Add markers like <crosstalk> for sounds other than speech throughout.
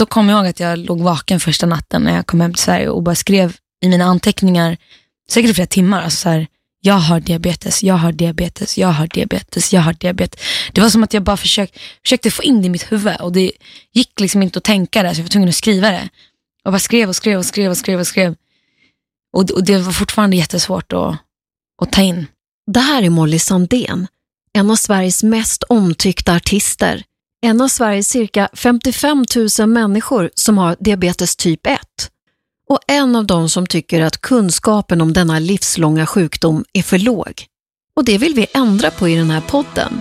då kom jag ihåg att jag låg vaken första natten när jag kom hem till Sverige och bara skrev i mina anteckningar, säkert i flera timmar, alltså så här, jag har diabetes, jag har diabetes, jag har diabetes, jag har diabetes. Det var som att jag bara försökt, försökte få in det i mitt huvud och det gick liksom inte att tänka det så jag var tvungen att skriva det. Jag bara skrev och skrev och skrev och skrev och skrev. Och, och det var fortfarande jättesvårt att, att ta in. Det här är Molly Sandén, en av Sveriges mest omtyckta artister. En av Sveriges cirka 55 000 människor som har diabetes typ 1 och en av dem som tycker att kunskapen om denna livslånga sjukdom är för låg. Och det vill vi ändra på i den här podden.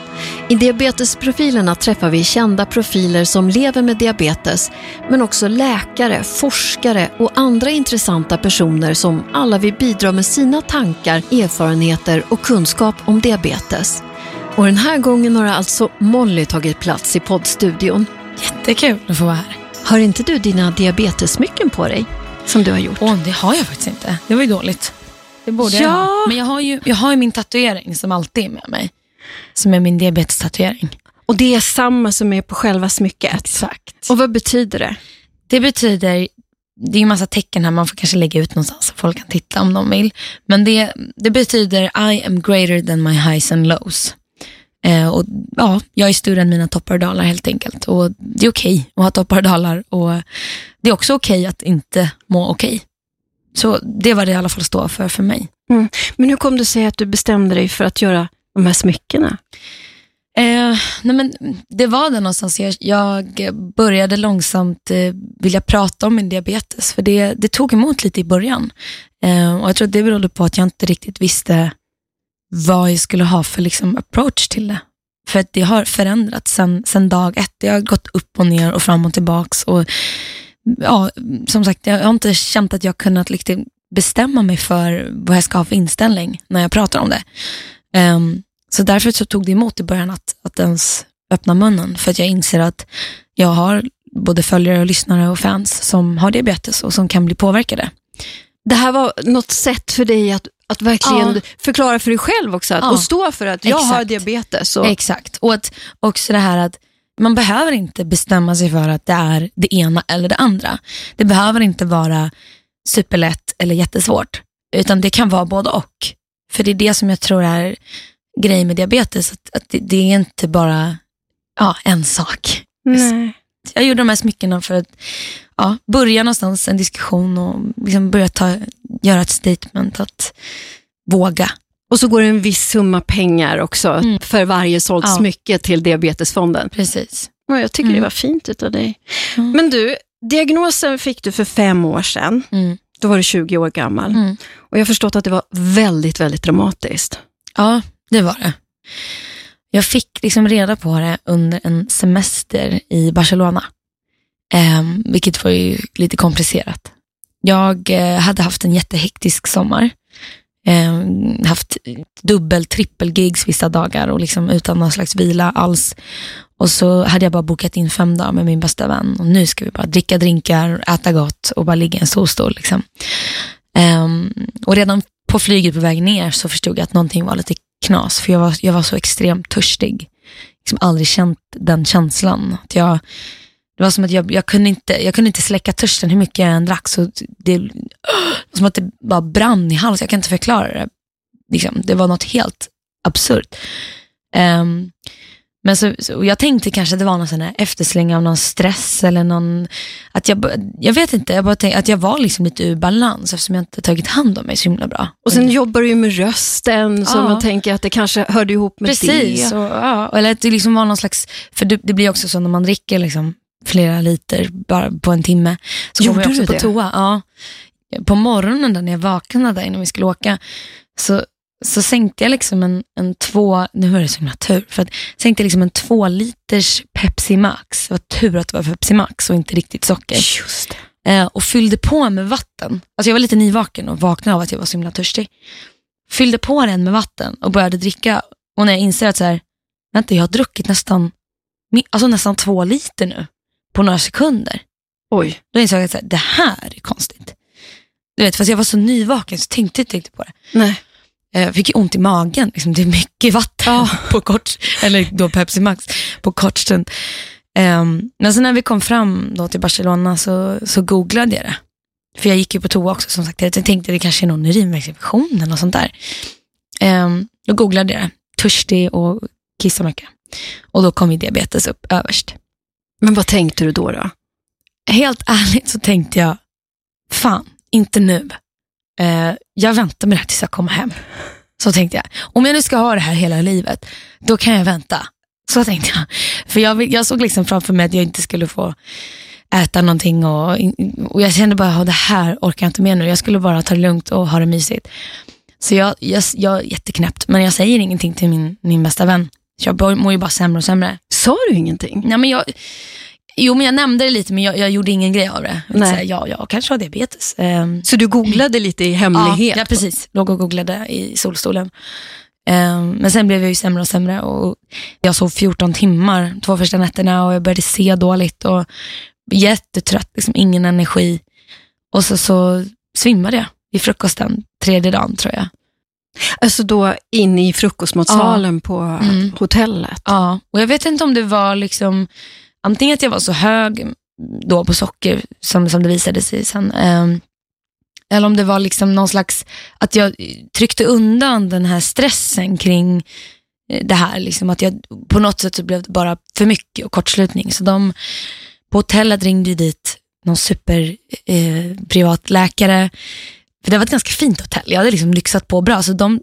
I diabetesprofilerna träffar vi kända profiler som lever med diabetes, men också läkare, forskare och andra intressanta personer som alla vill bidra med sina tankar, erfarenheter och kunskap om diabetes. Och den här gången har alltså Molly tagit plats i poddstudion. Jättekul att få vara här. Har inte du dina diabetessmycken på dig? Som du har gjort? Åh, det har jag faktiskt inte. Det var ju dåligt. Det borde Ja. jag ha. Men jag har, ju, jag har ju min tatuering som alltid är med mig. Som är min diabetestatuering. Och det är samma som är på själva smycket. Exakt. Och vad betyder det? Det betyder, det är ju massa tecken här, man får kanske lägga ut någonstans så folk kan titta om de vill. Men det, det betyder I am greater than my highs and lows. Eh, och ja, Jag är större än mina toppar och dalar helt enkelt. Och Det är okej att ha toppar och dalar och det är också okej att inte må okej. Så det var det i alla fall står för för mig. Men hur kom det sig att du bestämde dig för att göra de här smyckena? Eh, nej men det var det någonstans. Jag, jag började långsamt eh, vilja prata om min diabetes, för det, det tog emot lite i början. Eh, och Jag tror att det berodde på att jag inte riktigt visste vad jag skulle ha för liksom, approach till det. För att det har förändrats sen, sen dag ett. Det har gått upp och ner och fram och tillbaks. Och, ja, som sagt, jag har inte känt att jag kunnat liksom bestämma mig för vad jag ska ha för inställning när jag pratar om det. Um, så därför så tog det emot i början att, att ens öppna munnen. För att jag inser att jag har både följare och lyssnare och fans som har diabetes och som kan bli påverkade. Det här var något sätt för dig att, att verkligen Ja. förklara för dig själv också. Att, Ja. Och stå för att jag har Exakt. diabetes. Och, Exakt. Och att också det här att man behöver inte bestämma sig för att det är det ena eller det andra. Det behöver inte vara superlätt eller jättesvårt, utan det kan vara både och. För det är det som jag tror är grejen med diabetes, att, att det, det är inte bara ja, en sak. Nej. Jag gjorde de här smyckena för att ja, börja någonstans en diskussion och liksom börja ta, göra ett statement att våga. Och så går det en viss summa pengar också Mm. för varje sålt Ja. smycke till Diabetesfonden. Precis. Ja, jag tycker Mm. det var fint utav dig. Mm. Men du, diagnosen fick du för fem år sedan. Mm. Då var du 20 år gammal. Mm. Och jag har förstått att det var väldigt, väldigt dramatiskt. Ja, det var det. Jag fick liksom reda på det under en semester i Barcelona, eh, vilket var ju lite komplicerat. Jag eh, hade haft en jättehektisk sommar, Eh, haft dubbel, trippel gigs vissa dagar och liksom utan någon slags vila alls. Och så hade jag bara bokat in fem dagar med min bästa vän och nu ska vi bara dricka drinkar, äta gott och bara ligga i en solstol. Liksom. Ehm, och redan på flyget på väg ner så förstod jag att någonting var lite knas, för jag var, jag var så extremt törstig. Liksom aldrig känt den känslan. Att jag, det var som att jag, jag, kunde inte, jag kunde inte släcka törsten hur mycket jag än drack. Så det, det var som att det bara brann i halsen. Jag kan inte förklara det. Liksom, det var något helt absurt. Um, men så, så, jag tänkte kanske att det var någon sån här eftersläng av någon stress eller någon, att jag, jag vet inte, jag bara tänkte att jag var liksom lite ur balans eftersom jag inte tagit hand om mig så himla bra. Och sen jobbar du ju med rösten, så Ja. man tänker att det kanske hörde ihop med Precis, det. och, ja, eller att det liksom var någon slags, för det, det blir också så när man dricker liksom flera liter bara på en timme, så Gjorde jag också du på det? toa. Ja. På morgonen där när jag vaknade innan vi skulle åka, så, så sänkte jag liksom en, en två, nu var det så himla tur, för att sänkte jag liksom en två liters Pepsi Max, det var tur att det var Pepsi Max och inte riktigt socker. Just det. Eh, och fyllde på med vatten. Alltså jag var lite nyvaken och vaknade av att jag var så himla törstig. Fyllde på den med vatten och började dricka. Och när jag inser att så här, vänta, jag har druckit nästan, alltså nästan två liter nu på några sekunder. Oj. Då insåg jag att så här, det här är konstigt. Du vet, fast jag var så nyvaken så tänkte jag inte riktigt på det. Nej. Eh, Jag fick ju ont i magen, liksom, det är mycket vatten <laughs> på kort, eller då Pepsi Max, på kort stund. Um, men sen när vi kom fram då till Barcelona så, så googlade jag det. För jag gick ju på toa också som sagt. Jag tänkte det kanske är någon urinvägsinfektion eller något sånt där. Um, då googlade jag det. Törstig och kissa mycket. Och då kom ju diabetes upp överst. Men vad tänkte du då? då? Helt ärligt så tänkte jag, fan, inte nu. Uh, jag väntar med det här tills jag kommer hem. Så tänkte jag. Om jag nu ska ha det här hela livet, då kan jag vänta. Så tänkte jag. För jag, jag såg liksom framför mig att jag inte skulle få äta någonting och, och jag kände bara, det här orkar jag inte med nu. Jag skulle bara ta det lugnt och ha det mysigt. Så jag, jag, jag är jätteknäppt, men jag säger ingenting till min, min bästa vän. Jag mår ju bara sämre och sämre. Sa du ingenting? Nej, men jag, jo, men jag nämnde det lite, men jag, jag gjorde ingen grej av det. Nej. Säga, ja, jag kanske har diabetes. Um, så du googlade lite i hemlighet? Ja, ja precis. Låg och googlade i solstolen. Um, men sen blev jag ju sämre och sämre. Och jag sov 14 timmar två första nätterna och jag började se dåligt. och Jättetrött, liksom, ingen energi. Och så, så svimmade jag vid frukosten tredje dagen tror jag. Alltså då inne i frukostmatsalen ja. på mm. hotellet? Ja, och jag vet inte om det var liksom antingen att jag var så hög då på socker som, som det visade sig sen. Um, eller om det var liksom någon slags, att jag tryckte undan den här stressen kring eh, det här. Liksom att jag, på något sätt så blev det bara för mycket och kortslutning. Så de på hotellet ringde dit någon superprivat eh. För det var ett ganska fint hotell. Jag hade liksom lyxat på bra. Så de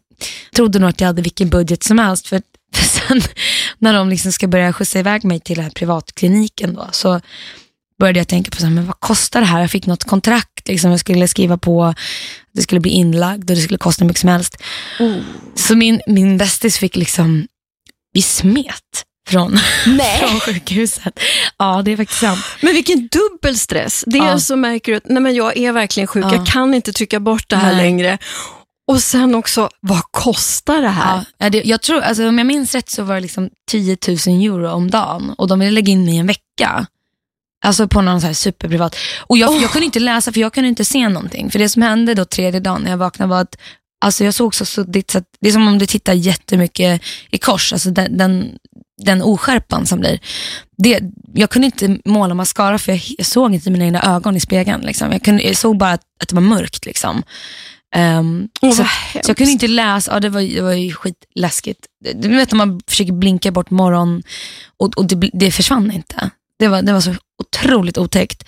trodde nog att jag hade vilken budget som helst. För, för <laughs> sen när de liksom ska börja skjutsa iväg mig till den här privatkliniken då, så började jag tänka på så här, men vad kostar det här? Jag fick något kontrakt, liksom, jag skulle skriva på, det skulle bli inlagd och det skulle kosta mycket som helst. Oh. Så min, min bästis fick liksom, vi smet från, <laughs> från sjukhuset. Ja, det är faktiskt sant. Men vilken dubbel stress. Dels ja. så märker du att nej men jag är verkligen sjuk, ja. jag kan inte trycka bort det här nej. längre. Och sen också, vad kostar det här? Ja, det, jag tror, alltså, om jag minns rätt så var det liksom 10 000 euro om dagen och de ville lägga in mig i en vecka. Alltså på någon så här superprivat. Och jag, oh. jag kunde inte läsa för jag kunde inte se någonting. För det som hände då tredje dagen när jag vaknade var att alltså jag såg så suddigt så att det är som om du tittar jättemycket i kors. Alltså den, den, den oskärpan som blir. Det, jag kunde inte måla mascara för jag, jag såg inte mina egna ögon i spegeln. Liksom. Jag, kunde, jag såg bara att, att det var mörkt. Liksom. Um, oh, så, så, jag kunde inte läsa, ja, det, var, det var ju skitläskigt. Du vet när man försöker blinka bort morgon och, och det, det försvann inte. Det var, det var så otroligt otäckt.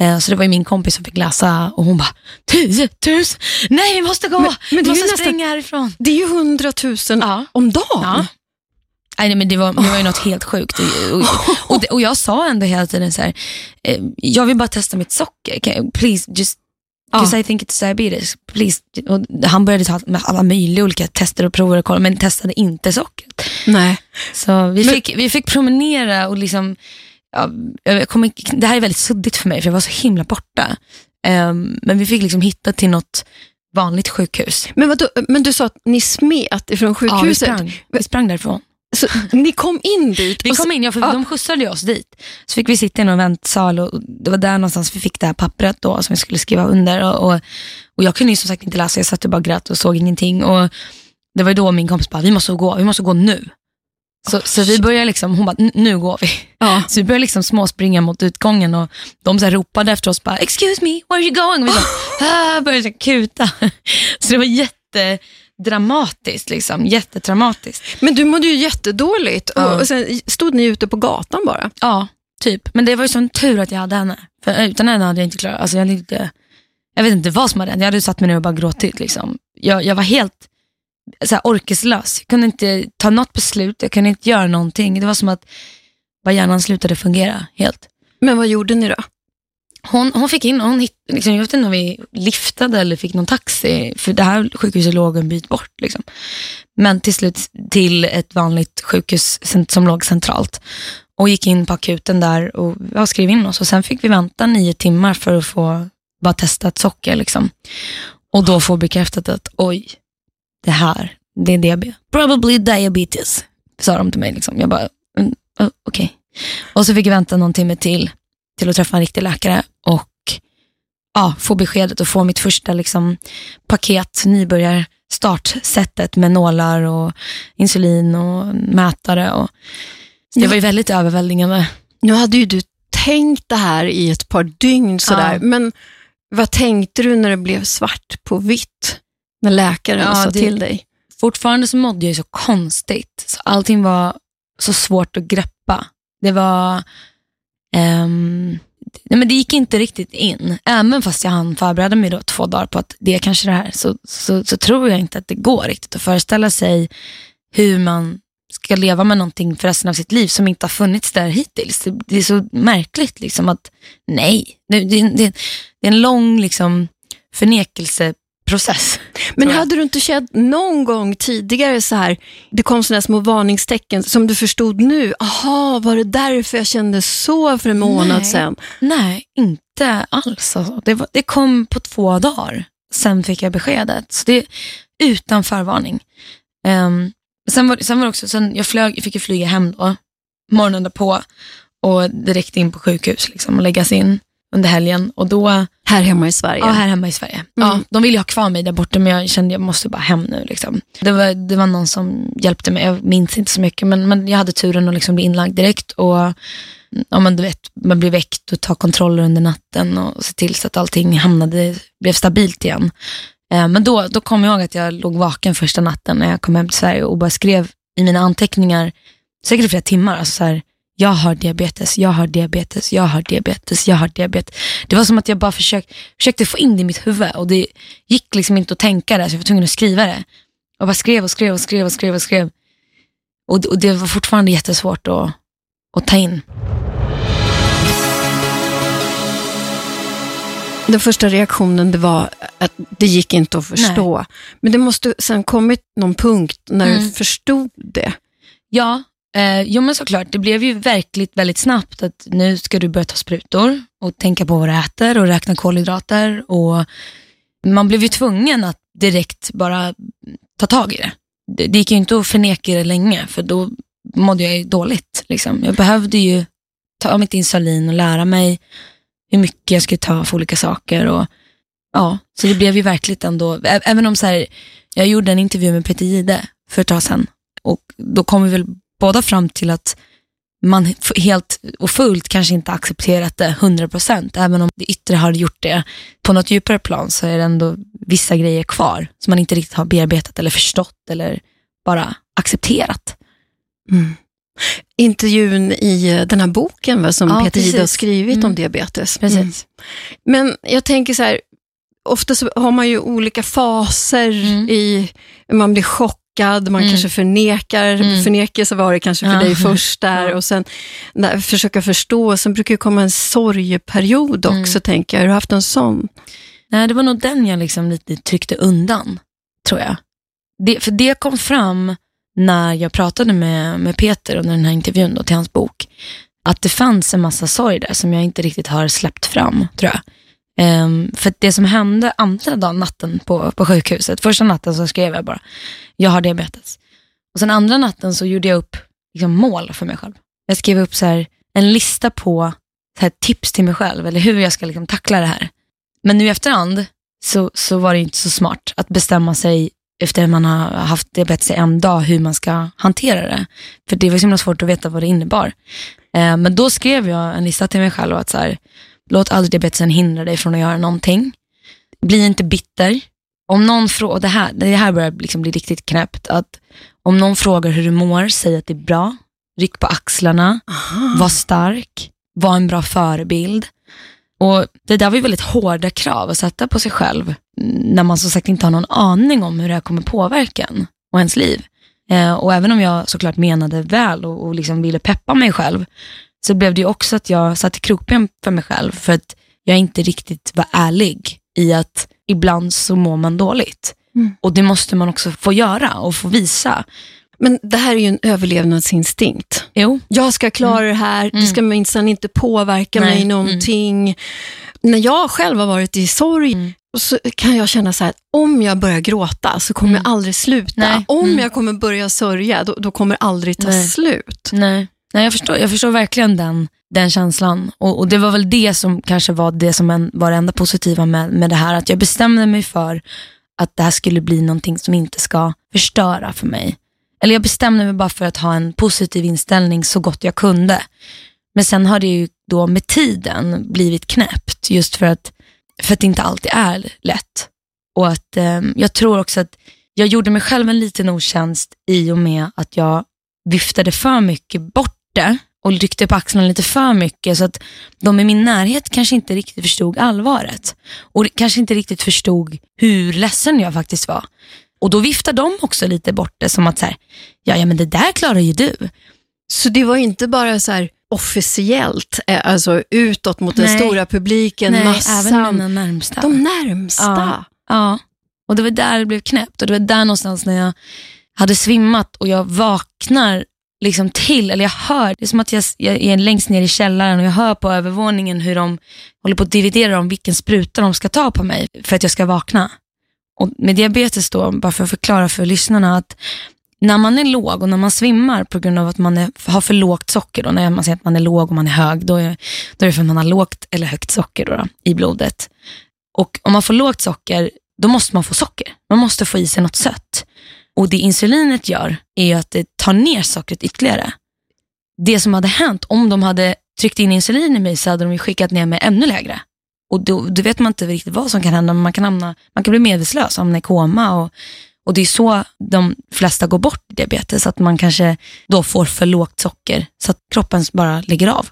Uh, så det var ju min kompis som fick läsa och hon bara, 10 000, nej vi måste gå, men, men vi måste nästan, springa härifrån. Det är ju 100 000 ja. om dagen. Ja. Nej, men det, var, det var ju något helt sjukt. Och, och, och, och, jag sa ändå hela tiden så här, eh, jag vill bara testa mitt socker. Can, please just Because ja. I think it's diabetes. Please. Och han började ta alla möjliga olika tester och prover och kolla, men testade inte sockret. Nej. Så vi, men... fick, vi fick promenera och liksom, ja, jag kommer, det här är väldigt suddigt för mig för jag var så himla borta. Um, men vi fick liksom hitta till något vanligt sjukhus. Men, vadå, men du sa att ni smet ifrån sjukhuset? Ja, vi sprang, vi sprang därifrån. Så ni kom in dit? Vi kom in, ja, för ja. de skjutsade oss dit. Så fick vi sitta i någon väntsal och det var där någonstans vi fick det här pappret då som vi skulle skriva under. Och, och, och jag kunde ju som sagt inte läsa, jag satt och bara grät och såg ingenting. Och det var då min kompis bara, vi måste gå, vi måste gå nu. Så, oh, så vi började liksom, hon bara, nu går vi. Ja. <laughs> Så vi började liksom småspringa mot utgången och de så ropade efter oss bara, excuse me, where are you going? Och vi så, <gasps> ah, började kuta. <laughs> Så det var jätte dramatiskt, liksom. jättedramatiskt. Men du mådde ju jättedåligt ja. och sen stod ni ute på gatan bara? Ja, typ. Men det var ju sån tur att jag hade henne. För utan henne hade jag inte klarat alltså jag, inte, jag vet inte vad som hade hänt. Jag hade satt mig ner och bara gråtit. Liksom. Jag, jag var helt så här, orkeslös. Jag kunde inte ta något beslut, jag kunde inte göra någonting. Det var som att bara hjärnan slutade fungera helt. Men vad gjorde ni då? Hon, hon fick in, hon hit, liksom, jag vet inte om vi liftade eller fick någon taxi, för det här sjukhuset låg en bit bort. Liksom. Men till slut till ett vanligt sjukhus som låg centralt. Och gick in på akuten där och ja, skrev in oss och sen fick vi vänta nio timmar för att få bara testa ett socker. Liksom. Och då få bekräftat att oj, det här, det är diabetes. Probably diabetes, sa de till mig. Liksom. Jag bara, mm, okej. Okay. Och så fick jag vänta någon timme till till att träffa en riktig läkare och ja, få beskedet och få mitt första liksom, paket, nybörjar startsättet med nålar och insulin och mätare. Och, det ja. var ju väldigt överväldigande. Nu hade ju du tänkt det här i ett par dygn sådär, ja. men vad tänkte du när det blev svart på vitt? När läkaren ja, sa det, till dig? Fortfarande så mådde jag så konstigt. Så allting var så svårt att greppa. Det var... Um, nej men det gick inte riktigt in. Även fast jag hann förbereda mig då två dagar på att det är kanske det här, så, så, så tror jag inte att det går riktigt att föreställa sig hur man ska leva med någonting för resten av sitt liv som inte har funnits där hittills. Det, det är så märkligt liksom att nej, det, det, det är en lång liksom, förnekelseprocess. Men hade du inte känt någon gång tidigare så här, det kom sådana små varningstecken som du förstod nu, aha, var det därför jag kände så för en månad nej, sedan? Nej, inte alls. Alltså. Det, var, det kom på två dagar, sen fick jag beskedet. Så det utan förvarning. Um, Sen var, sen var också, sen jag, flög, fick ju flyga hem då, morgonen därpå och direkt in på sjukhus liksom, och läggas in under helgen. Och då, här hemma i Sverige? Ja, här hemma i Sverige. Mm. Ja, de ville ha kvar mig där borta men jag kände att jag måste bara hem nu. Liksom. Det, var, det var någon som hjälpte mig, jag minns inte så mycket men, men jag hade turen att liksom bli inlagd direkt. Och ja, men du vet, Man blir väckt och tar kontroller under natten och se till så att allting hamnade, blev stabilt igen. Eh, men då, då kom jag ihåg att jag låg vaken första natten när jag kom hem till Sverige och bara skrev i mina anteckningar, säkert i flera timmar, alltså så här, jag har diabetes, jag har diabetes, jag har diabetes, jag har diabetes. Det var som att jag bara försök, försökte få in det i mitt huvud och det gick liksom inte att tänka det så jag var tvungen att skriva det. Och bara skrev och skrev och skrev och skrev och skrev. Och, och det var fortfarande jättesvårt att, att ta in. Den första reaktionen det var att det gick inte att förstå. Nej. Men det måste sen kommit någon punkt när mm. du förstod det. Ja, eh, jo men såklart. Det blev ju verkligt väldigt snabbt att nu ska du börja ta sprutor och tänka på vad du äter och räkna kolhydrater. Och man blev ju tvungen att direkt bara ta tag i det. Det, det gick ju inte att förneka det länge för då mådde jag ju dåligt. Liksom. Jag behövde ju ta mitt insulin och lära mig hur mycket jag skulle ta för olika saker. Och, ja, så det blev ju verkligt ändå, även om så här, jag gjorde en intervju med Peter Gide för ett tag sedan och då kom vi väl båda fram till att man helt och fullt kanske inte accepterat det 100%, även om det yttre har gjort det. På något djupare plan så är det ändå vissa grejer kvar som man inte riktigt har bearbetat eller förstått eller bara accepterat. Mm intervjun i eh, den här boken va, som ja, Peter Jihde har skrivit mm. om diabetes. Precis. Mm. Men jag tänker så här, ofta så har man ju olika faser mm. i, man blir chockad, man mm. kanske förnekar, mm. förnekelse var det kanske för ja. dig först där och sen där, försöka förstå, sen brukar det komma en sorgeperiod också mm. tänker jag. Har du haft en sån? Nej, det var nog den jag liksom lite tryckte undan, tror jag. Det, för det kom fram när jag pratade med, med Peter under den här intervjun då, till hans bok, att det fanns en massa sorg där som jag inte riktigt har släppt fram, tror jag. Um, för det som hände andra dagen, natten på, på sjukhuset, första natten så skrev jag bara, jag har diabetes. Och sen andra natten så gjorde jag upp liksom, mål för mig själv. Jag skrev upp så här, en lista på så här, tips till mig själv, eller hur jag ska liksom, tackla det här. Men nu i efterhand så, så var det inte så smart att bestämma sig efter att man har haft diabetes i en dag hur man ska hantera det. För det var så himla svårt att veta vad det innebar. Eh, men då skrev jag en lista till mig själv att så här, låt aldrig diabetesen hindra dig från att göra någonting. Bli inte bitter. Om någon frågar, det här, det här börjar liksom bli riktigt knäppt, att om någon frågar hur du mår, säg att det är bra. Ryck på axlarna, Aha. var stark, var en bra förebild. Och Det där var ju väldigt hårda krav att sätta på sig själv när man som sagt inte har någon aning om hur det här kommer påverka en och ens liv. Eh, och även om jag såklart menade väl och, och liksom ville peppa mig själv, så blev det ju också att jag satte krokben för mig själv för att jag inte riktigt var ärlig i att ibland så mår man dåligt. Mm. Och det måste man också få göra och få visa. Men det här är ju en överlevnadsinstinkt. Jo. Jag ska klara mm. det här, det ska mm. minsann inte påverka Nej. mig mm. någonting. Mm. När jag själv har varit i sorg, mm. så kan jag känna så här, om jag börjar gråta så kommer mm. jag aldrig sluta. Nej. Om jag kommer börja sörja, då, då kommer det aldrig ta Nej. slut. Nej, Nej jag, förstår, jag förstår verkligen den, den känslan. Och, och, Det var väl det som kanske var det som en, var det enda positiva med, med det här. Att jag bestämde mig för att det här skulle bli någonting som inte ska förstöra för mig. Eller jag bestämde mig bara för att ha en positiv inställning så gott jag kunde. Men sen har det ju då med tiden blivit knäppt just för att, för att det inte alltid är lätt. Och att eh, jag tror också att jag gjorde mig själv en liten otjänst i och med att jag viftade för mycket bort det och ryckte på axlarna lite för mycket så att de i min närhet kanske inte riktigt förstod allvaret. Och kanske inte riktigt förstod hur ledsen jag faktiskt var. Och då viftade de också lite bort det som att så här, ja, ja men det där klarar ju du. Så det var inte bara så här officiellt, eh, alltså utåt mot Nej. den stora publiken, Nej, massan. även mina närmsta. De närmsta. Ja, ja, och det var där det blev knäppt och det var där någonstans när jag hade svimmat och jag vaknar liksom till, eller jag hör, det är som att jag, jag är längst ner i källaren och jag hör på övervåningen hur de håller på att dividera om vilken spruta de ska ta på mig för att jag ska vakna. Och med diabetes då, bara för att förklara för lyssnarna, att när man är låg och när man svimmar på grund av att man är, har för lågt socker, då, när man säger att man är låg och man är hög, då är, då är det för att man har lågt eller högt socker då, då, i blodet. Och om man får lågt socker, då måste man få socker. Man måste få i sig något sött. Och det insulinet gör är att det tar ner sockret ytterligare. Det som hade hänt, om de hade tryckt in insulin i mig så hade de skickat ner mig ännu lägre. Och då, då vet man inte riktigt vad som kan hända, men man kan, hamna, man kan bli medvetslös, hamna i koma. Och, och det är så de flesta går bort i diabetes, att man kanske då får för lågt socker så att kroppen bara lägger av.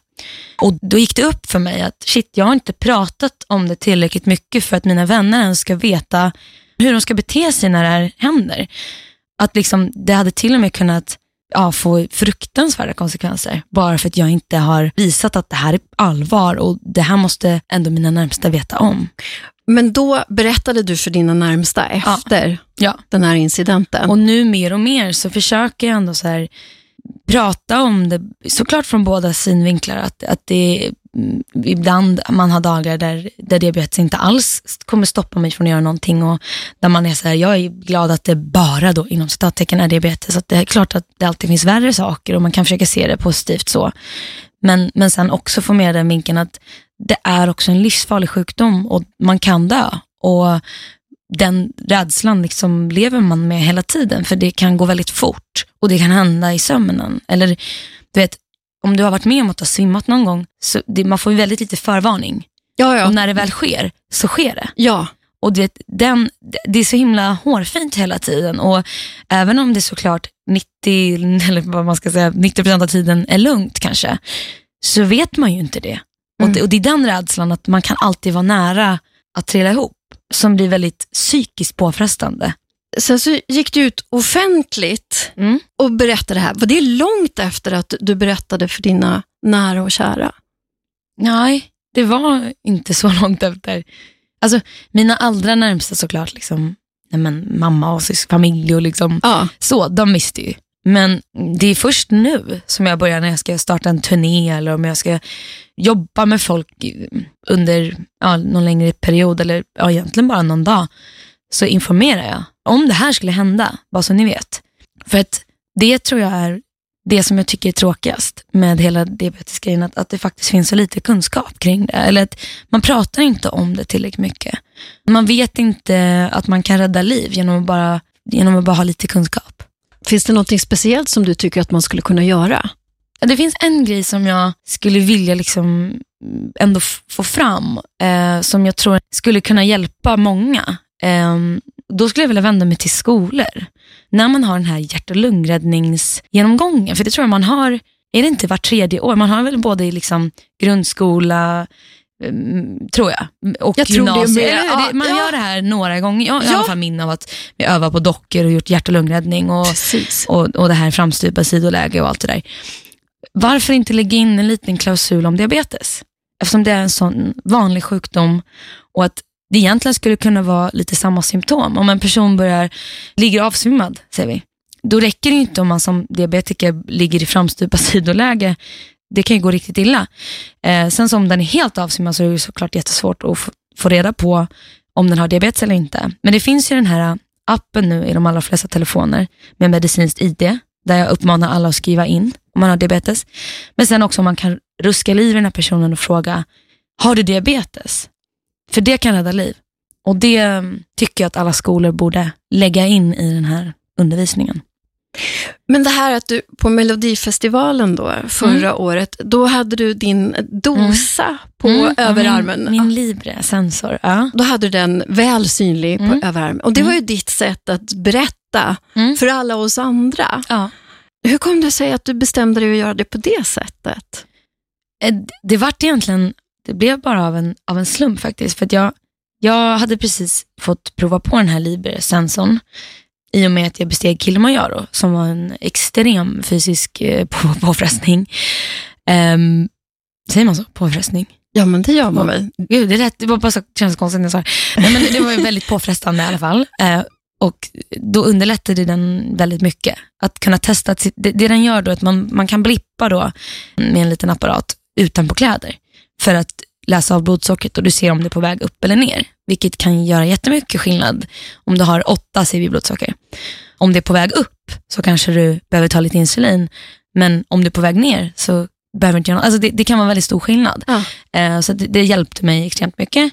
Och Då gick det upp för mig att shit, jag har inte pratat om det tillräckligt mycket för att mina vänner ens ska veta hur de ska bete sig när det här händer. Att liksom, det hade till och med kunnat ja, få fruktansvärda konsekvenser bara för att jag inte har visat att det här är allvar och det här måste ändå mina närmsta veta om. Men då berättade du för dina närmsta efter ja. Ja. den här incidenten? Och nu mer och mer så försöker jag ändå så här, prata om det, såklart från båda synvinklar, att, att det Mm, ibland man har dagar där, där diabetes inte alls kommer stoppa mig från att göra någonting och där man är så här, jag är glad att det bara då inom citattecken är diabetes. Så det är klart att det alltid finns värre saker och man kan försöka se det positivt så. Men, men sen också få med den vinkeln att det är också en livsfarlig sjukdom och man kan dö. Och den rädslan liksom lever man med hela tiden för det kan gå väldigt fort och det kan hända i sömnen. Eller du vet, om du har varit med om att har svimmat någon gång, så det, man får ju väldigt lite förvarning. Ja, ja. Och när det väl sker, så sker det. Ja. Och det, den, det är så himla hårfint hela tiden. Och även om det såklart 90, <laughs> eller vad man ska säga, 90% av tiden är lugnt kanske, så vet man ju inte det. Mm. Och det. Och det är den rädslan att man kan alltid vara nära att trilla ihop, som blir väldigt psykiskt påfrestande. Sen så gick du ut offentligt mm. och berättade det här. Var det långt efter att du berättade för dina nära och kära? Nej, det var inte så <laughs> långt efter. Alltså, mina allra närmsta såklart, liksom, nej men, mamma och familj och liksom, ja. så, de visste ju. Men det är först nu som jag börjar när jag ska starta en turné eller om jag ska jobba med folk under ja, någon längre period eller ja, egentligen bara någon dag så informerar jag om det här skulle hända, bara så ni vet. För att det tror jag är det som jag tycker är tråkigast med hela diabetesgrejen, att, att det faktiskt finns så lite kunskap kring det. Eller att man pratar inte om det tillräckligt mycket. Man vet inte att man kan rädda liv genom att bara, genom att bara ha lite kunskap. Finns det något speciellt som du tycker att man skulle kunna göra? Det finns en grej som jag skulle vilja liksom ändå få fram, eh, som jag tror skulle kunna hjälpa många. Eh, då skulle jag vilja vända mig till skolor. När man har den här hjärt och lungräddningsgenomgången, för det tror jag man har, är det inte var tredje år? Man har väl både i liksom grundskola, mm, tror jag. Och jag gymnasiet. Ja, man ja. gör det här några gånger. Jag har ja. i alla fall minne av att vi övar på dockor och gjort hjärt och lungräddning och, och, och det här framstupa sidoläge och allt det där. Varför inte lägga in en liten klausul om diabetes? Eftersom det är en sån vanlig sjukdom och att det egentligen skulle kunna vara lite samma symptom. Om en person börjar, ligger avsvimmad, säger vi. Då räcker det inte om man som diabetiker ligger i framstupa <laughs> sidoläge. Det kan ju gå riktigt illa. Eh, sen så om den är helt avsvimmad så är det såklart jättesvårt att få reda på om den har diabetes eller inte. Men det finns ju den här appen nu i de allra flesta telefoner med medicinskt ID, där jag uppmanar alla att skriva in om man har diabetes. Men sen också om man kan ruska liv i den här personen och fråga, har du diabetes? För det kan rädda liv. Och det tycker jag att alla skolor borde lägga in i den här undervisningen. Men det här att du på Melodifestivalen då, förra mm. året, då hade du din dosa mm. på mm. överarmen. Min, min Libre-sensor. Ja. Då hade du den väl synlig på mm. överarmen. Och det var ju mm. ditt sätt att berätta mm. för alla oss andra. Ja. Hur kom det sig att du bestämde dig att göra det på det sättet? Eh, det vart egentligen, det blev bara av en, av en slump faktiskt. För jag, jag hade precis fått prova på den här Libre-sensorn i och med att jag besteg Kilimanjaro som var en extrem fysisk eh, på, <laughs> påfrestning. Um, säger man så? Påfrestning? Ja, men det gör man väl? Gud, det, lät, det var bara så, känns konstigt när jag sa det. Nej, men det var ju väldigt påfrestande i alla fall. Uh, och då underlättade den väldigt mycket. Att kunna testa, att, det, det den gör då är att man, man kan blippa då med en liten apparat utanpå kläder. För att läsa av blodsockret och du ser om det är på väg upp eller ner. Vilket kan göra jättemycket skillnad om du har 8 CV-blodsocker. Om det är på väg upp så kanske du behöver ta lite insulin. Men om du är på väg ner så behöver inte göra något. Alltså det, det kan vara väldigt stor skillnad. Ja. Eh, så det, det, hjälpte mig extremt mycket.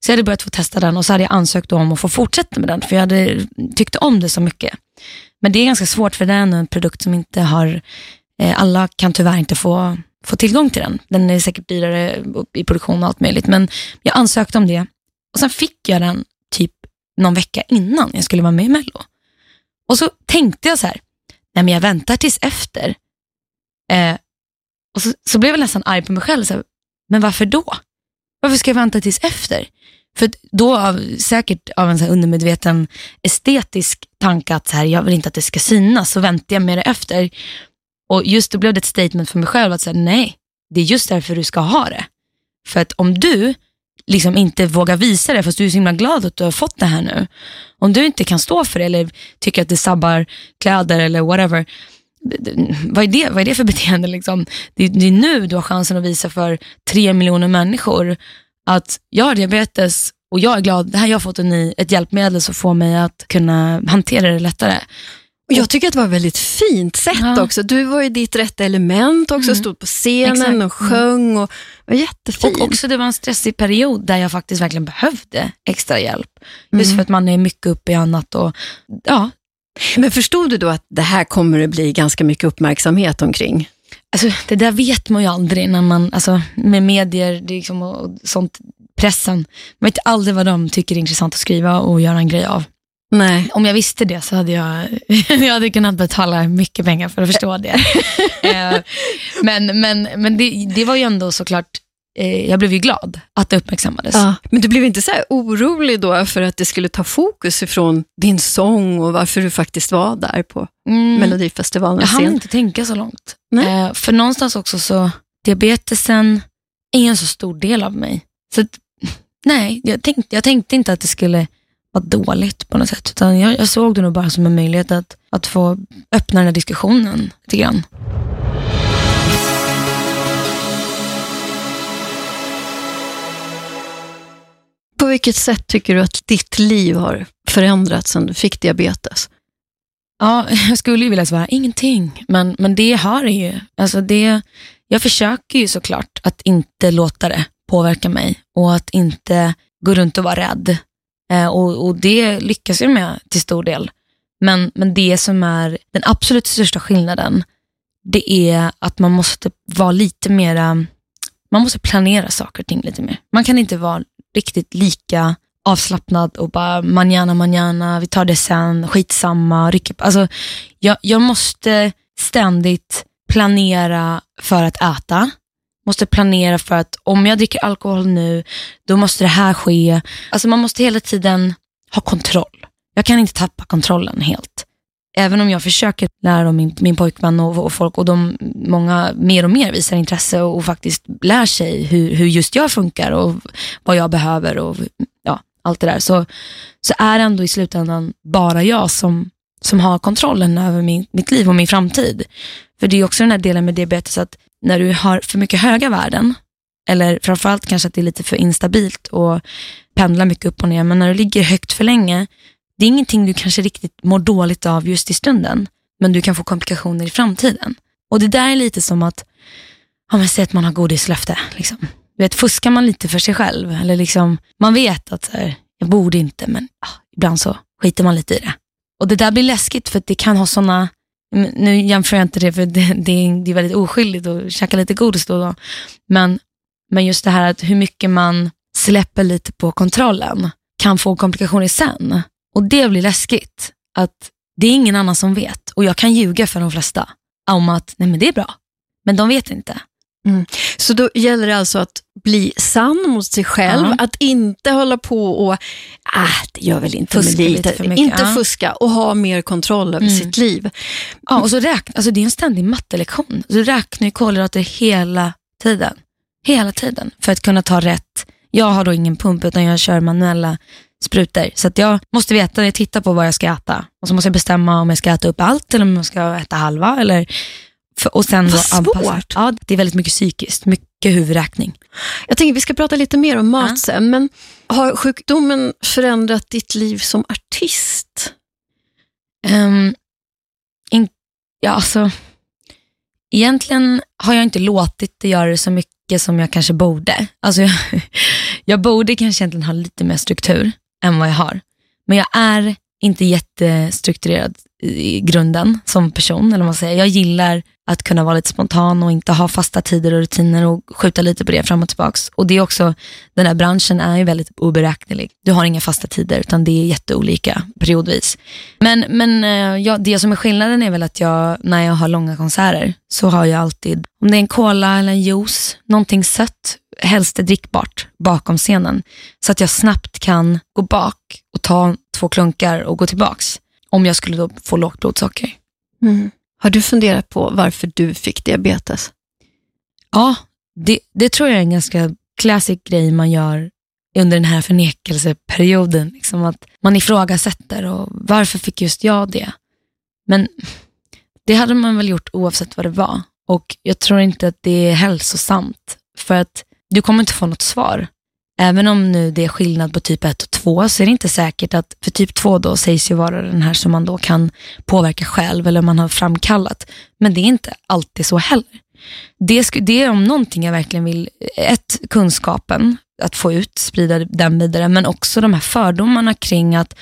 Så jag hade börjat få testa den och så hade jag ansökt om att få fortsätta med den. För jag hade tyckte om det så mycket. Men det är ganska svårt för är en produkt som inte har, eh, alla kan tyvärr inte få få tillgång till den. Den är säkert dyrare i produktion och allt möjligt. Men jag ansökte om det och sen fick jag den typ någon vecka innan jag skulle vara med i Mello. Och så tänkte jag så här, nej men jag väntar tills efter. Eh, och så, så blev jag nästan arg på mig själv. Så här, men varför då? Varför ska jag vänta tills efter? För då, av, säkert av en så undermedveten estetisk tanke att så här, jag vill inte att det ska synas, så väntar jag med det efter. Och just då blev det ett statement för mig själv att säga nej, det är just därför du ska ha det. För att om du liksom inte vågar visa det, fast du är så himla glad att du har fått det här nu. Om du inte kan stå för det eller tycker att det sabbar kläder eller whatever, vad är det, vad är det för beteende? Liksom? Det, det är nu du har chansen att visa för tre miljoner människor att jag har diabetes och jag är glad, det här jag har fått en ny, ett hjälpmedel som får mig att kunna hantera det lättare. Och jag tycker att det var ett väldigt fint sätt ja. också. Du var i ditt rätta element också, mm. stod på scenen Exakt. och mm. sjöng. Och var jättefint. Och också det var en stressig period där jag faktiskt verkligen behövde extra hjälp. Just mm. för att man är mycket uppe i annat. Och, ja. Men förstod du då att det här kommer det bli ganska mycket uppmärksamhet omkring? Alltså, det där vet man ju aldrig när man, alltså, med medier det liksom, och sånt, pressen. Man vet aldrig vad de tycker är intressant att skriva och göra en grej av. Nej. Om jag visste det så hade jag, <laughs> jag hade kunnat betala mycket pengar för att förstå det. <laughs> Eh, men men, men det, det var ju ändå såklart, eh, jag blev ju glad att det uppmärksammades. Ja. Men du blev inte så orolig då för att det skulle ta fokus ifrån din sång och varför du faktiskt var där på mm. Melodifestivalen? Jag hann inte tänka så långt. Eh, för någonstans också så, diabetesen är en så stor del av mig. Så nej, jag tänkte, jag tänkte inte att det skulle var dåligt på något sätt. Utan jag, jag såg det nog bara som en möjlighet att, att få öppna den här diskussionen lite grann. På vilket sätt tycker du att ditt liv har förändrats sedan du fick diabetes? Ja, <laughs> jag skulle ju vilja svara ingenting, men, men det har det ju. Alltså det, jag försöker ju såklart att inte låta det påverka mig och att inte gå runt och vara rädd Eh, och, och, det lyckas jag med till stor del. Men, men det som är den absolut största skillnaden, det är att man måste typ vara lite mera, man måste planera saker och ting lite mer. Man kan inte vara riktigt lika avslappnad och bara manana manana, vi tar det sen, skitsamma, rycka alltså, jag, jag måste ständigt planera för att äta måste planera för att om jag dricker alkohol nu, då måste det här ske. Alltså man måste hela tiden ha kontroll. Jag kan inte tappa kontrollen helt. Även om jag försöker lära min, min pojkvän och, och, folk och de, många mer och mer visar intresse och, och faktiskt lär sig hur, hur, just jag funkar och vad jag behöver och ja, allt det där. Så, så är det ändå i slutändan bara jag som, som har kontrollen över min, mitt liv och min framtid. För det är också den här delen med diabetes att när du har för mycket höga värden, eller framförallt kanske att det är lite för instabilt och pendlar mycket upp och ner, men när du ligger högt för länge, det är ingenting du kanske riktigt mår dåligt av just i stunden, men du kan få komplikationer i framtiden. Och det där är lite som att, ja men säg att man har godislöfte, liksom. Du vet, fuskar man lite för sig själv, eller liksom, man vet att så här, jag borde inte, men ah, ibland så skiter man lite i det. Och det där blir läskigt för att det kan ha sådana nu jämför jag inte det för det, det, är, det är väldigt oskyldigt att käka lite godis då och då. Men, men just det här att hur mycket man släpper lite på kontrollen kan få komplikationer sen. Och det blir läskigt. Att det är ingen annan som vet och jag kan ljuga för de flesta om att nej men det är bra. Men de vet inte. Mm. Så då gäller det alltså att bli sann mot sig själv, ja. att inte hålla på och, äh, det gör väl inte fuska lite, för mycket. inte ja. fuska och ha mer kontroll över mm. sitt liv. Ja, och så räkna, alltså det är en ständig mattelektion. Du räknar ju kolhydrater hela tiden. Hela tiden för att kunna ta rätt. Jag har då ingen pump utan jag kör manuella sprutor. Så jag måste veta när jag tittar på vad jag ska äta. Och så måste jag bestämma om jag ska äta upp allt eller om jag ska äta halva. Eller för, och sen Vad svårt. Ja, det är väldigt mycket psykiskt, mycket huvudräkning. Jag tänker vi ska prata lite mer om mat ja. sen, men har sjukdomen förändrat ditt liv som artist? Um, in, ja, alltså, egentligen har jag inte låtit det göra det så mycket som jag kanske borde. Alltså, jag, <laughs> jag borde kanske egentligen ha lite mer struktur än vad jag har. Men jag är inte jättestrukturerad i grunden som person. Eller vad man säger. Jag gillar att kunna vara lite spontan och inte ha fasta tider och rutiner och skjuta lite på det fram och tillbaks. Och det är också, den här branschen är ju väldigt oberäknelig. Du har inga fasta tider utan det är jätteolika periodvis. Men, men eh, ja, det som är skillnaden är väl att jag, när jag har långa konserter så har jag alltid, om det är en cola eller en juice, någonting sött, helst drickbart bakom scenen. Så att jag snabbt kan gå bak och ta två klunkar och gå tillbaks. Om jag skulle då få lågt blodsocker. Mm. Har du funderat på varför du fick diabetes? Ja, det, det tror jag är en ganska classic grej man gör under den här förnekelseperioden. Liksom att man ifrågasätter och varför fick just jag det? Men det hade man väl gjort oavsett vad det var. Och jag tror inte att det är hälsosamt. För att du kommer inte få något svar. Även om nu det är skillnad på typ 1 och 2 så är det inte säkert att, för typ 2 då sägs ju vara den här som man då kan påverka själv eller man har framkallat. Men det är inte alltid så heller. Det, det är om någonting jag verkligen vill, ett, kunskapen, att få ut, sprida den vidare, men också de här fördomarna kring att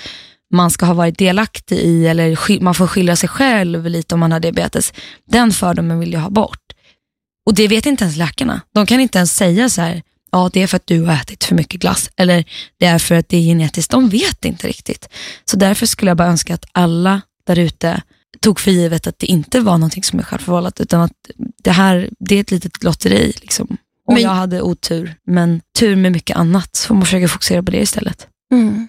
man ska ha varit delaktig i eller man får skilja sig själv lite om man har diabetes. Den fördomen vill jag ha bort. Och det vet inte ens läkarna. De kan inte ens säga så här, ja det är för att du har ätit för mycket glass eller det är för att det är genetiskt. De vet inte riktigt. Så därför skulle jag bara önska att alla där ute tog för givet att det inte var någonting som är självförvållat utan att det här det är ett litet lotteri. Liksom. Och men, jag hade otur, men tur med mycket annat. Så man försöka fokusera på det istället. Mm.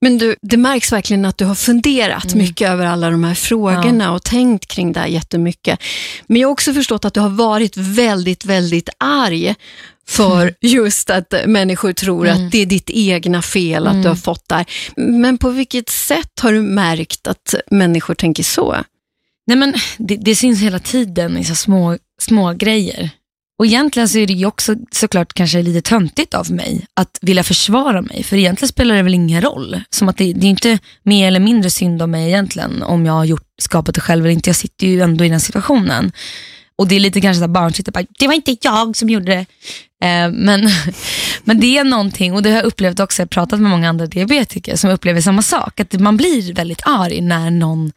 Men du, det märks verkligen att du har funderat mm. mycket över alla de här frågorna ja. och tänkt kring det här jättemycket. Men jag har också förstått att du har varit väldigt, väldigt arg för just att människor tror mm. att det är ditt egna fel att mm. du har fått det här. Men på vilket sätt har du märkt att människor tänker så? Nej men Det, det syns hela tiden i så små, små grejer. Och egentligen så är det ju också såklart kanske lite töntigt av mig att vilja försvara mig. För egentligen spelar det väl ingen roll. Som att det, det är inte mer eller mindre synd om mig egentligen om jag har gjort, skapat det själv eller inte. Jag sitter ju ändå i den situationen. Och det är lite kanske barnsligt, bara, det var inte jag som gjorde det. Eh, men, <laughs> men det är någonting, och det har jag upplevt också, jag har pratat med många andra diabetiker som upplever samma sak. Att man blir väldigt arg när någon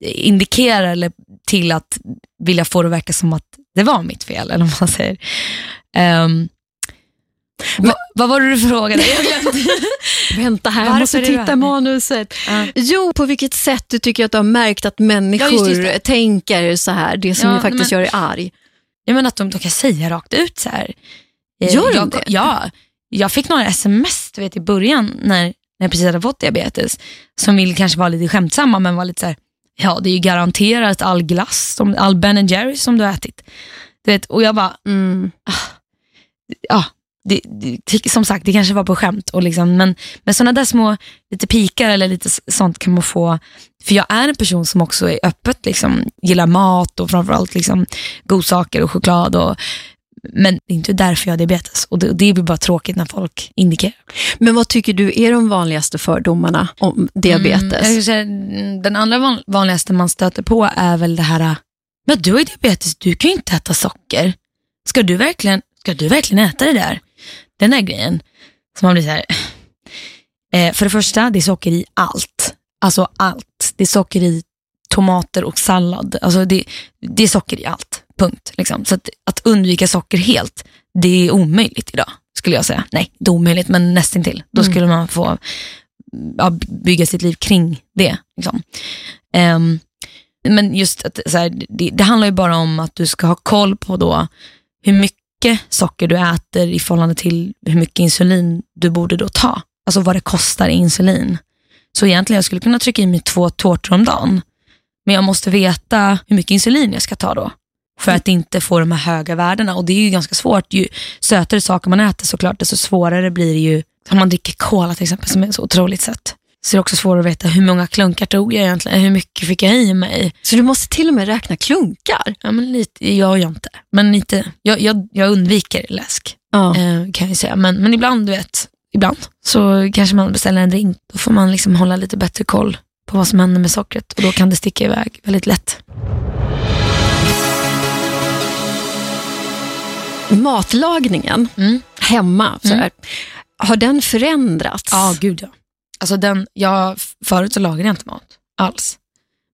indikerar eller till att vilja få det att verka som att det var mitt fel, eller vad man säger. Um, Va, vad var det du frågade? <laughs> Vänta här, jag måste titta manuset. Uh. Jo, på vilket sätt du tycker att du har märkt att människor ja, tänker så här, det som ja, faktiskt men, gör dig arg? Jag menar att de, de kan säga rakt ut så här. Eh, gör de det? Ja, jag fick några sms du vet, i början när, när jag precis hade fått diabetes som vill kanske vara lite skämtsamma men var lite så här, ja det är ju garanterat all glass, all Ben Jerry som du har ätit. Du vet, och jag bara, mm, ah, ja, det, det, som sagt, det kanske var på skämt. Och liksom, men, men sådana där små lite pikar eller lite sånt kan man få. För jag är en person som också är öppet, liksom, gillar mat och framförallt liksom, godsaker och choklad. Och, men det är inte därför jag har diabetes. Och det, det blir bara tråkigt när folk indikerar. Men vad tycker du är de vanligaste fördomarna om diabetes? Mm, säga, den andra vanligaste man stöter på är väl det här, men du har ju diabetes, du kan ju inte äta socker. Ska du verkligen, ska du verkligen äta det där? Den här grejen. Så man blir så här, <sighs> eh, för det första, det är socker i allt. Alltså allt. Det är socker i tomater och sallad. Alltså det, det är socker i allt, punkt. Liksom. Så att, att undvika socker helt, det är omöjligt idag, skulle jag säga. Nej, det är omöjligt, men nästintill. Då Mm. skulle man få ja, bygga sitt liv kring det. Liksom. Ehm, men just att så här, det, det handlar ju bara om att du ska ha koll på då hur mycket socker du äter i förhållande till hur mycket insulin du borde då ta. Alltså vad det kostar i insulin. Så egentligen jag skulle kunna trycka i mig två tårtor om dagen. Men jag måste veta hur mycket insulin jag ska ta då. För att inte få de här höga värdena. Och det är ju ganska svårt. Ju sötare saker man äter såklart, desto svårare blir det ju. Om man dricker cola till exempel, som är så otroligt sött. Så det är också svårt att veta hur många klunkar tog jag egentligen? Hur mycket fick jag i mig? Så du måste till och med räkna klunkar? Ja, men lite, jag gör inte. Men lite, jag, jag, jag undviker läsk, Ja. eh, kan jag säga. Men, men ibland, du vet, ibland så kanske man beställer en drink. Då får man liksom hålla lite bättre koll på vad som händer med sockret. Och då kan det sticka iväg väldigt lätt. Matlagningen Mm. hemma, så Mm. här, har den förändrats? Ja, gud ja. Alltså den, jag, förut så lagade jag inte mat alls.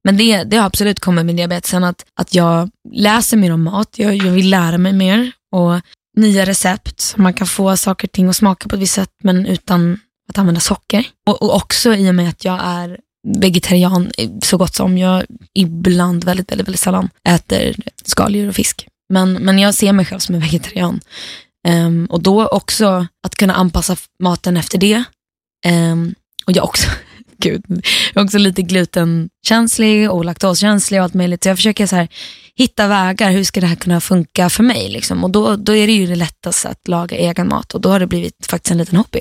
Men det, det har absolut kommit med diabetesen att, att jag läser mer om mat, jag, jag vill lära mig mer och nya recept. Man kan få saker och ting att smaka på ett visst sätt men utan att använda socker. Och, och också i och med att jag är vegetarian eh, så gott som. Jag ibland, väldigt, väldigt, väldigt sällan äter skaldjur och fisk. Men, men jag ser mig själv som en vegetarian. Um, och då också att kunna anpassa maten efter det. Um, och jag också, <laughs> gud, jag är också lite glutenkänslig och laktoskänslig och allt möjligt. Så jag försöker så här, hitta vägar, hur ska det här kunna funka för mig? Liksom? Och då, då är det ju det lättaste att laga egen mat och då har det blivit faktiskt en liten hobby.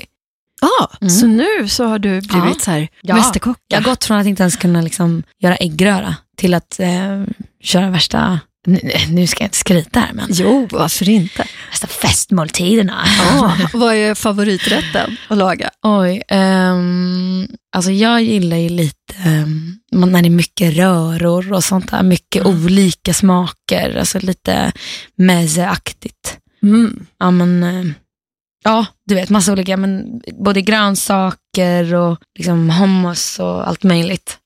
Ja, Mm. så nu så har du blivit Ja. så här Ja. mästerkock. Jag har gått från att inte ens kunna liksom, göra äggröra till att eh, köra värsta, nu, nu ska jag inte skryta här, men Jo, varför inte? värsta festmåltiderna. Ja, vad är favoriträtten att laga? Oj, ehm, alltså jag gillar ju lite man- när det är mycket röror och sånt där. Mycket Mm. olika smaker, alltså lite meze-aktigt. Mm. Ja, men, ehm, ja, du vet massa olika, men både grönsaker och liksom hummus och allt möjligt.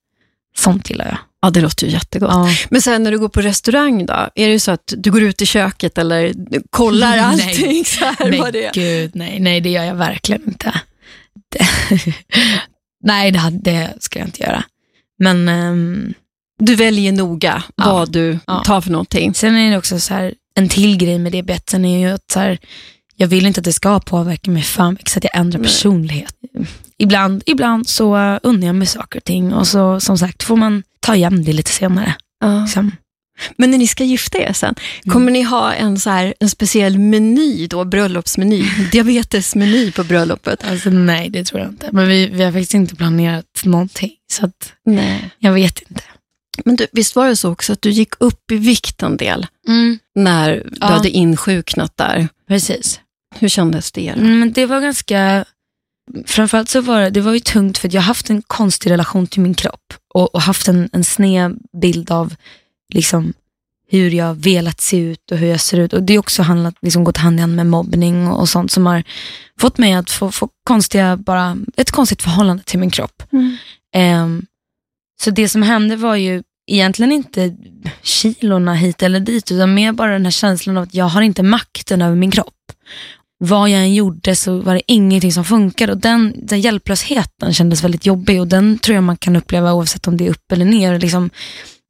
Sånt gillar jag. Ja, det låter ju jättegott. Ja. Men sen när du går på restaurang då, är det så att du går ut i köket eller kollar <laughs> Nej. allting så här vad det är? gud, nej, nej det gör jag verkligen inte. Det, <laughs> nej, det, det ska jag inte göra. Men ehm, Du väljer noga Ja. vad du Ja. tar för någonting. Sen är det också så här, en till grej med diabetesen är ju att så här, jag vill inte att det ska påverka mig för mycket så att jag ändrar Nej. personlighet. Ibland, ibland så unnar jag mig saker och ting och så som sagt får man ta igen det lite senare. Ja. Liksom. Men när ni ska gifta er sen, kommer ni ha en, så här, en speciell meny då, bröllopsmeny, <laughs> diabetesmeny på bröllopet? Alltså, nej, det tror jag inte. Men vi, vi har faktiskt inte planerat någonting så att Nej. jag vet inte. Men du, visst var det så också att du gick upp i vikt en del när du Ja. hade insjuknat där? Precis. Hur kändes det? Mm, Men det var ganska, framförallt så var det, det var ju tungt för att jag har haft en konstig relation till min kropp och, och haft en, en sned bild av liksom hur jag velat se ut och hur jag ser ut. Och det är också handlat, liksom gått hand i hand med mobbning och, och sånt som har fått mig att få, få konstiga, bara, ett konstigt förhållande till min kropp. Mm. Ehm, så det som hände var ju egentligen inte kilorna hit eller dit, utan mer bara den här känslan av att jag har inte makten över min kropp. Vad jag än gjorde så var det ingenting som funkade och den, den hjälplösheten kändes väldigt jobbig och den tror jag man kan uppleva oavsett om det är upp eller ner. Liksom,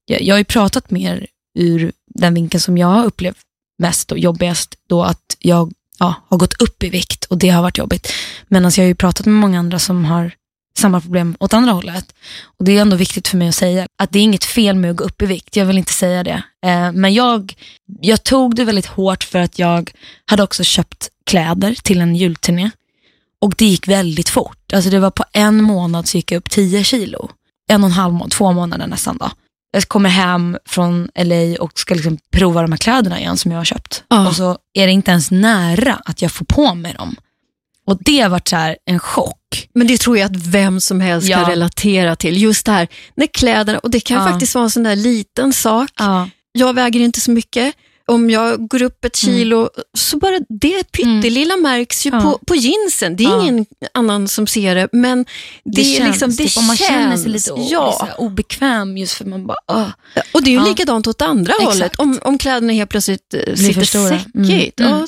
jag, jag har ju pratat mer ur den vinkeln som jag har upplevt mest och jobbigast då att jag ja, har gått upp i vikt och det har varit jobbigt. Men alltså, jag har ju pratat med många andra som har samma problem åt andra hållet. Och Det är ändå viktigt för mig att säga att det är inget fel med att gå upp i vikt. Jag vill inte säga det. Eh, men jag, jag tog det väldigt hårt för att jag hade också köpt kläder till en julturné. Och det gick väldigt fort. Alltså det var på en månad så gick jag upp 10 kilo. En och en halv månad, två månader nästan då. Jag kommer hem från LA och ska liksom prova de här kläderna igen som jag har köpt. Ja. Och så är det inte ens nära att jag får på mig dem. Och det har varit så en chock. Men det tror jag att vem som helst kan Ja. relatera till. Just det här, när kläderna, och det kan Ja. faktiskt vara en sån där liten sak. Ja. Jag väger inte så mycket, om jag går upp ett Mm. kilo, så bara det pyttelilla märks ju Ja. på, på jeansen. Det är Ja. ingen annan som ser det, men det, är känns liksom, det typ, man känner sig lite ja. obekväm just för man bara, åh. Och det är ju Ja. likadant åt andra Exakt. hållet. Om, om kläderna helt plötsligt eh, sitter stora. säckigt. Mm. Mm. Ja,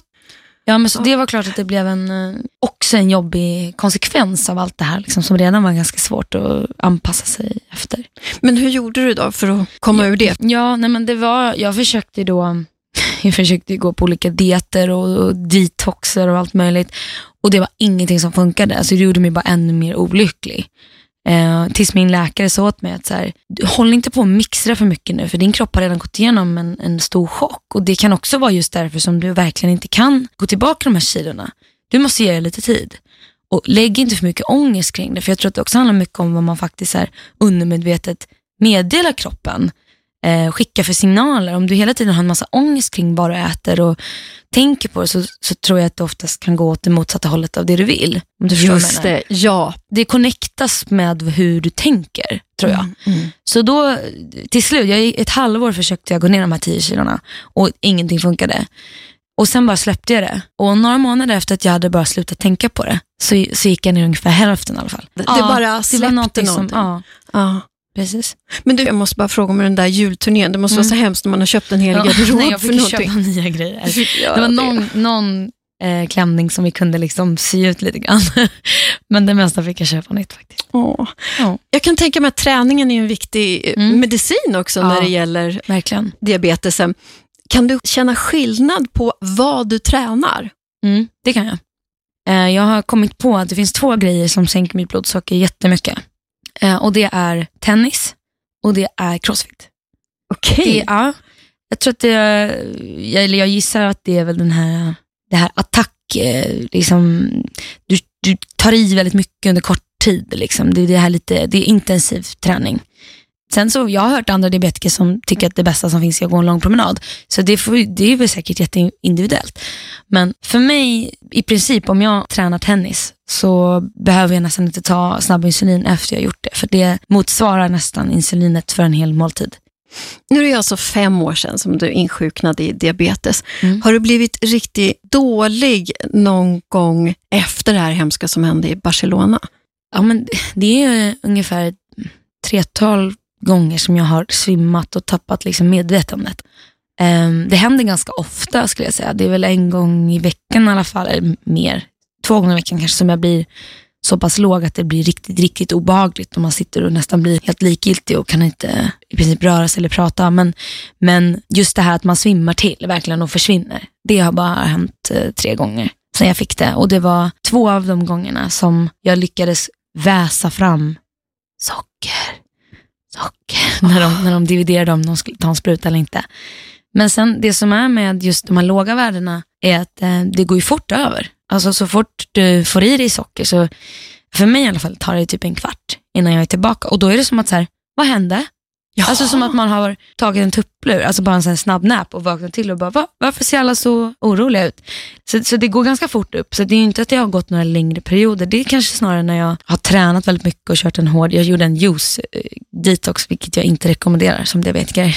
Ja, men så Ja. det var klart att det blev en, eh, också en jobbig konsekvens av allt det här, liksom, som redan var ganska svårt att anpassa sig efter. Men hur gjorde du då för att komma ur det? Ja, nej, men det var, jag försökte då, jag försökte gå på olika dieter och, och detoxer och allt möjligt. Och det var ingenting som funkade, alltså det gjorde mig bara ännu mer olycklig. Eh, tills min läkare sa åt mig att så här, håll inte på att mixtra för mycket nu, för din kropp har redan gått igenom en, en stor chock. Och det kan också vara just därför som du verkligen inte kan gå tillbaka de här kilorna. Du måste ge det lite tid. Och lägg inte för mycket ångest kring det, för jag tror att det också handlar mycket om vad man faktiskt är undermedvetet meddelar kroppen. Eh, skicka för signaler. Om du hela tiden har en massa ångest kring vad du äter och tänker på det så, så tror jag att det oftast kan gå åt det motsatta hållet av det du vill. Om du Just det, ja. Det connectas med hur du tänker, tror jag. Mm. Så då, till slut, jag, ett halvår försökte jag gå ner de här 10 kilorna och ingenting funkade. Och sen bara släppte jag det. Och några månader efter att jag hade bara slutat tänka på det, så, så gick jag ner ungefär hälften i alla fall. Det bara det släppte var någonting som, någonting. ja, Ja. Precis. Men du, jag måste bara fråga om den där julturnén. Det måste vara så hemskt när man har köpt en hel <laughs> garderob Mm. nej, jag för någonting. köpa nya grejer. <laughs> Ja, Det var någon, någon eh, klänning som vi kunde liksom sy ut lite grann. <laughs> Men det mesta fick jag köpa nytt faktiskt. Åh. Ja. Jag kan tänka mig att träningen är en viktig eh, Mm. medicin också Ja. när det gäller Verkligen. diabetesen. Kan du känna skillnad på vad du tränar? Mm, det kan jag. Eh, jag har kommit på att det finns två grejer som sänker mitt blodsocker jättemycket. Eh, och det är tennis och det är crossfit. Okej. Det, ja, jag tror att det, jag, eller jag gissar att det är väl den här, det här attack, eh, liksom, du, du tar i väldigt mycket under kort tid. Liksom. Det, är det, här lite, det är intensiv träning. Sen så, jag har hört andra diabetiker som tycker att det bästa som finns är att gå en lång promenad. Så det, får, det är väl säkert jätteindividuellt. Men för mig, i princip om jag tränar tennis så behöver jag nästan inte ta snabbinsulin efter jag gjort det. För det motsvarar nästan insulinet för en hel måltid. Nu är det alltså fem år sedan som du insjuknade i diabetes. Mm. Har du blivit riktigt dålig någon gång efter det här hemska som hände i Barcelona? Ja, men det är ungefär tretal gånger som jag har svimmat och tappat liksom medvetandet. Um, det händer ganska ofta skulle jag säga. Det är väl en gång i veckan i alla fall, eller mer. Två gånger i veckan kanske som jag blir så pass låg att det blir riktigt, riktigt obehagligt och man sitter och nästan blir helt likgiltig och kan inte i princip röra sig eller prata. Men, men just det här att man svimmar till verkligen och försvinner, det har bara hänt eh, tre gånger sen jag fick det. Och det var två av de gångerna som jag lyckades väsa fram socker, socker, <laughs> när de, när de dividerade om de skulle ta en spruta eller inte. Men sen det som är med just de här låga värdena är att eh, det går ju fort över. Alltså så fort du får i dig socker så, för mig i alla fall, tar det typ en kvart innan jag är tillbaka. Och då är det som att så här, vad hände? Alltså som att man har tagit en tupplur, alltså bara en sån snabb nap och vaknat till och bara, Va? varför ser alla så oroliga ut? Så, så det går ganska fort upp. Så det är ju inte att jag har gått några längre perioder. Det är kanske snarare när jag har tränat väldigt mycket och kört en hård, jag gjorde en juice eh, detox, vilket jag inte rekommenderar som diabetiker.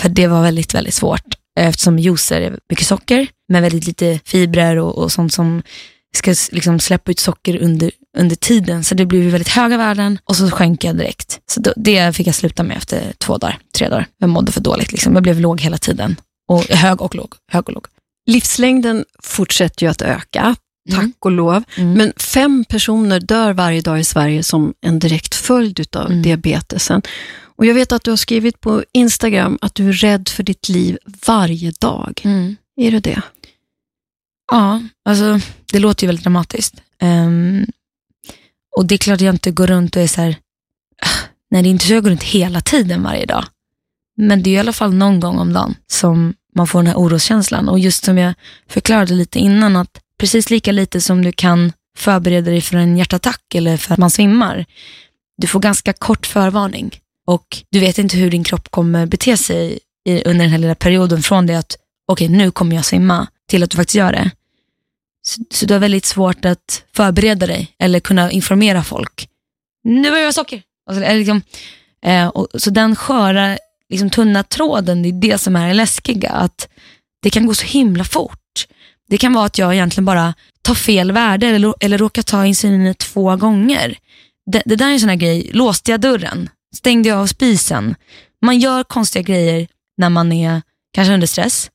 För det var väldigt, väldigt svårt eftersom juicer är mycket socker med väldigt lite fibrer och, och sånt som ska liksom släppa ut socker under, under tiden. Så det blev väldigt höga värden och så sjönk jag direkt. Så då, det fick jag sluta med efter två dagar, tre dagar. Jag mådde för dåligt. Liksom. Jag blev låg hela tiden. Och hög och låg, hög och låg. Livslängden fortsätter ju att öka, tack Mm. och lov. Mm. Men fem personer dör varje dag i Sverige som en direkt följd av Mm. diabetesen. Och jag vet att du har skrivit på Instagram att du är rädd för ditt liv varje dag. Mm. Är du det? Ja, alltså det låter ju väldigt dramatiskt. Ehm, och det är klart jag inte går runt och är så här, ah, nej det är inte så jag går runt hela tiden varje dag. Men det är i alla fall någon gång om dagen som man får den här oroskänslan. Och just som jag förklarade lite innan, att precis lika lite som du kan förbereda dig för en hjärtattack eller för att man svimmar, du får ganska kort förvarning. Och du vet inte hur din kropp kommer bete sig i, under den här lilla perioden från det att okej nu kommer jag svimma till att du faktiskt gör det. Så, så du har väldigt svårt att förbereda dig eller kunna informera folk. Nu börjar jag socker. Alltså, eller liksom, eh, och, så den sköra, liksom, tunna tråden, det är det som är det läskiga. Att det kan gå så himla fort. Det kan vara att jag egentligen bara tar fel värde eller, eller råkar ta insulinet två gånger. Det, det där är en sån här grej, låste jag dörren? Stängde jag av spisen? Man gör konstiga grejer när man är kanske under stress.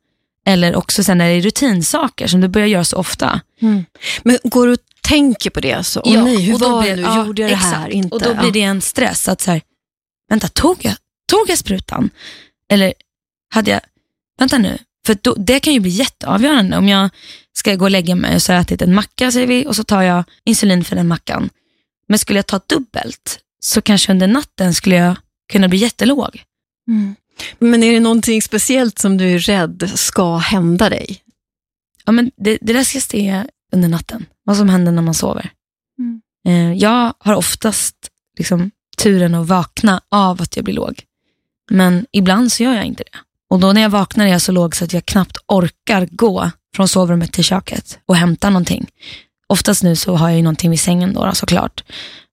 Eller också sen när det är rutinsaker som du börjar göra så ofta. Mm. Men går du och tänker på det? Alltså? ja, nej, hur och då var det nu? ja, Gjorde jag det här? exakt. Inte? Och då blir det en stress att så här, vänta, tog jag, tog jag sprutan? Eller hade jag, vänta nu, för då, det kan ju bli jätteavgörande om jag ska gå och lägga mig och så har jag ätit en macka säger vi och så tar jag insulin för den mackan. Men skulle jag ta dubbelt så kanske under natten skulle jag kunna bli jättelåg. Mm. Men är det någonting speciellt som du är rädd ska hända dig? Ja, men det, det jag se under natten, vad som händer när man sover. Mm. Eh, jag har oftast liksom, turen att vakna av att jag blir låg. Men ibland så gör jag inte det. Och då när jag vaknar är jag så låg så att jag knappt orkar gå från sovrummet till köket och hämta någonting. Oftast nu så har jag ju någonting vid sängen då, då såklart.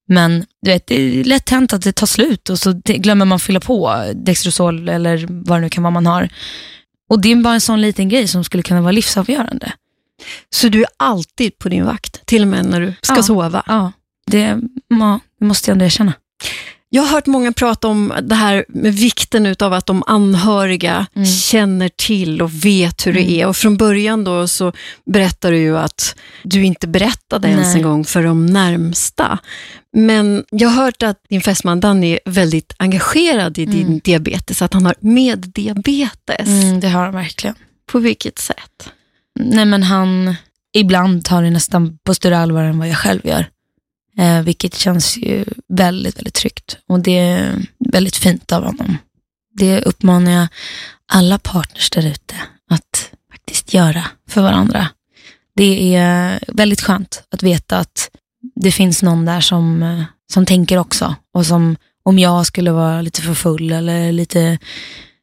Men du vet, det är lätt hänt att det tar slut och så glömmer man fylla på Dextrosol eller vad det nu kan vara man har. Och det är bara en sån liten grej som skulle kunna vara livsavgörande. Så du är alltid på din vakt, till och med när du ska Ja. sova? Ja, det, ja, det måste jag ändå erkänna. Jag har hört många prata om det här med vikten utav att de anhöriga Mm. känner till och vet hur det Mm. är. Och från början då så berättar du ju att du inte berättade ens Nej. en gång för de närmsta. Men jag har hört att din fästman Danny är väldigt engagerad i din Mm. diabetes, att han har meddiabetes. Mm, det har han verkligen. På vilket sätt? Nej men han, ibland tar det nästan på större allvar än vad jag själv gör. Eh, vilket känns ju väldigt, väldigt tryggt. Och det är väldigt fint av honom. Det uppmanar jag alla partners där ute att faktiskt göra för varandra. Det är väldigt skönt att veta att det finns någon där som, eh, som tänker också. Och som om jag skulle vara lite för full eller lite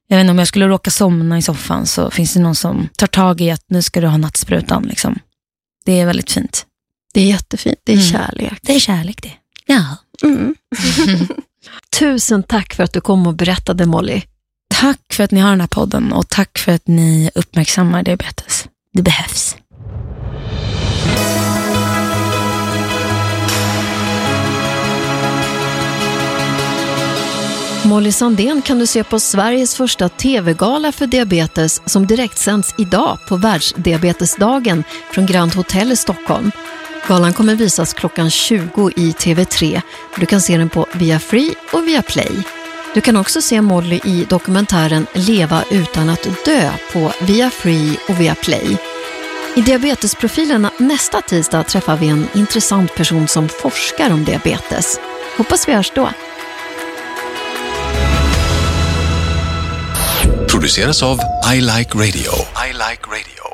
jag vet inte, om jag skulle råka somna i soffan så finns det någon som tar tag i att nu ska du ha nattsprutan. Liksom. Det är väldigt fint. Det är jättefint, det är Mm. kärlek. Det är kärlek det. Ja. Mm. <laughs> Tusen tack för att du kom och berättade Molly. Tack för att ni har den här podden och tack för att ni uppmärksammar diabetes. Det behövs. Molly Sandén kan du se på Sveriges första TV-gala för diabetes som direktsänds idag på världsdiabetesdagen från Grand Hotel i Stockholm. Galan kommer visas klockan 20 i TV3. Du kan se den på Via Free och Via Play. Du kan också se Molly i dokumentären Leva utan att dö på Via Free och Via Play. I Diabetesprofilerna nästa tisdag träffar vi en intressant person som forskar om diabetes. Hoppas vi hörs då. produceras av I Like Radio. I like radio.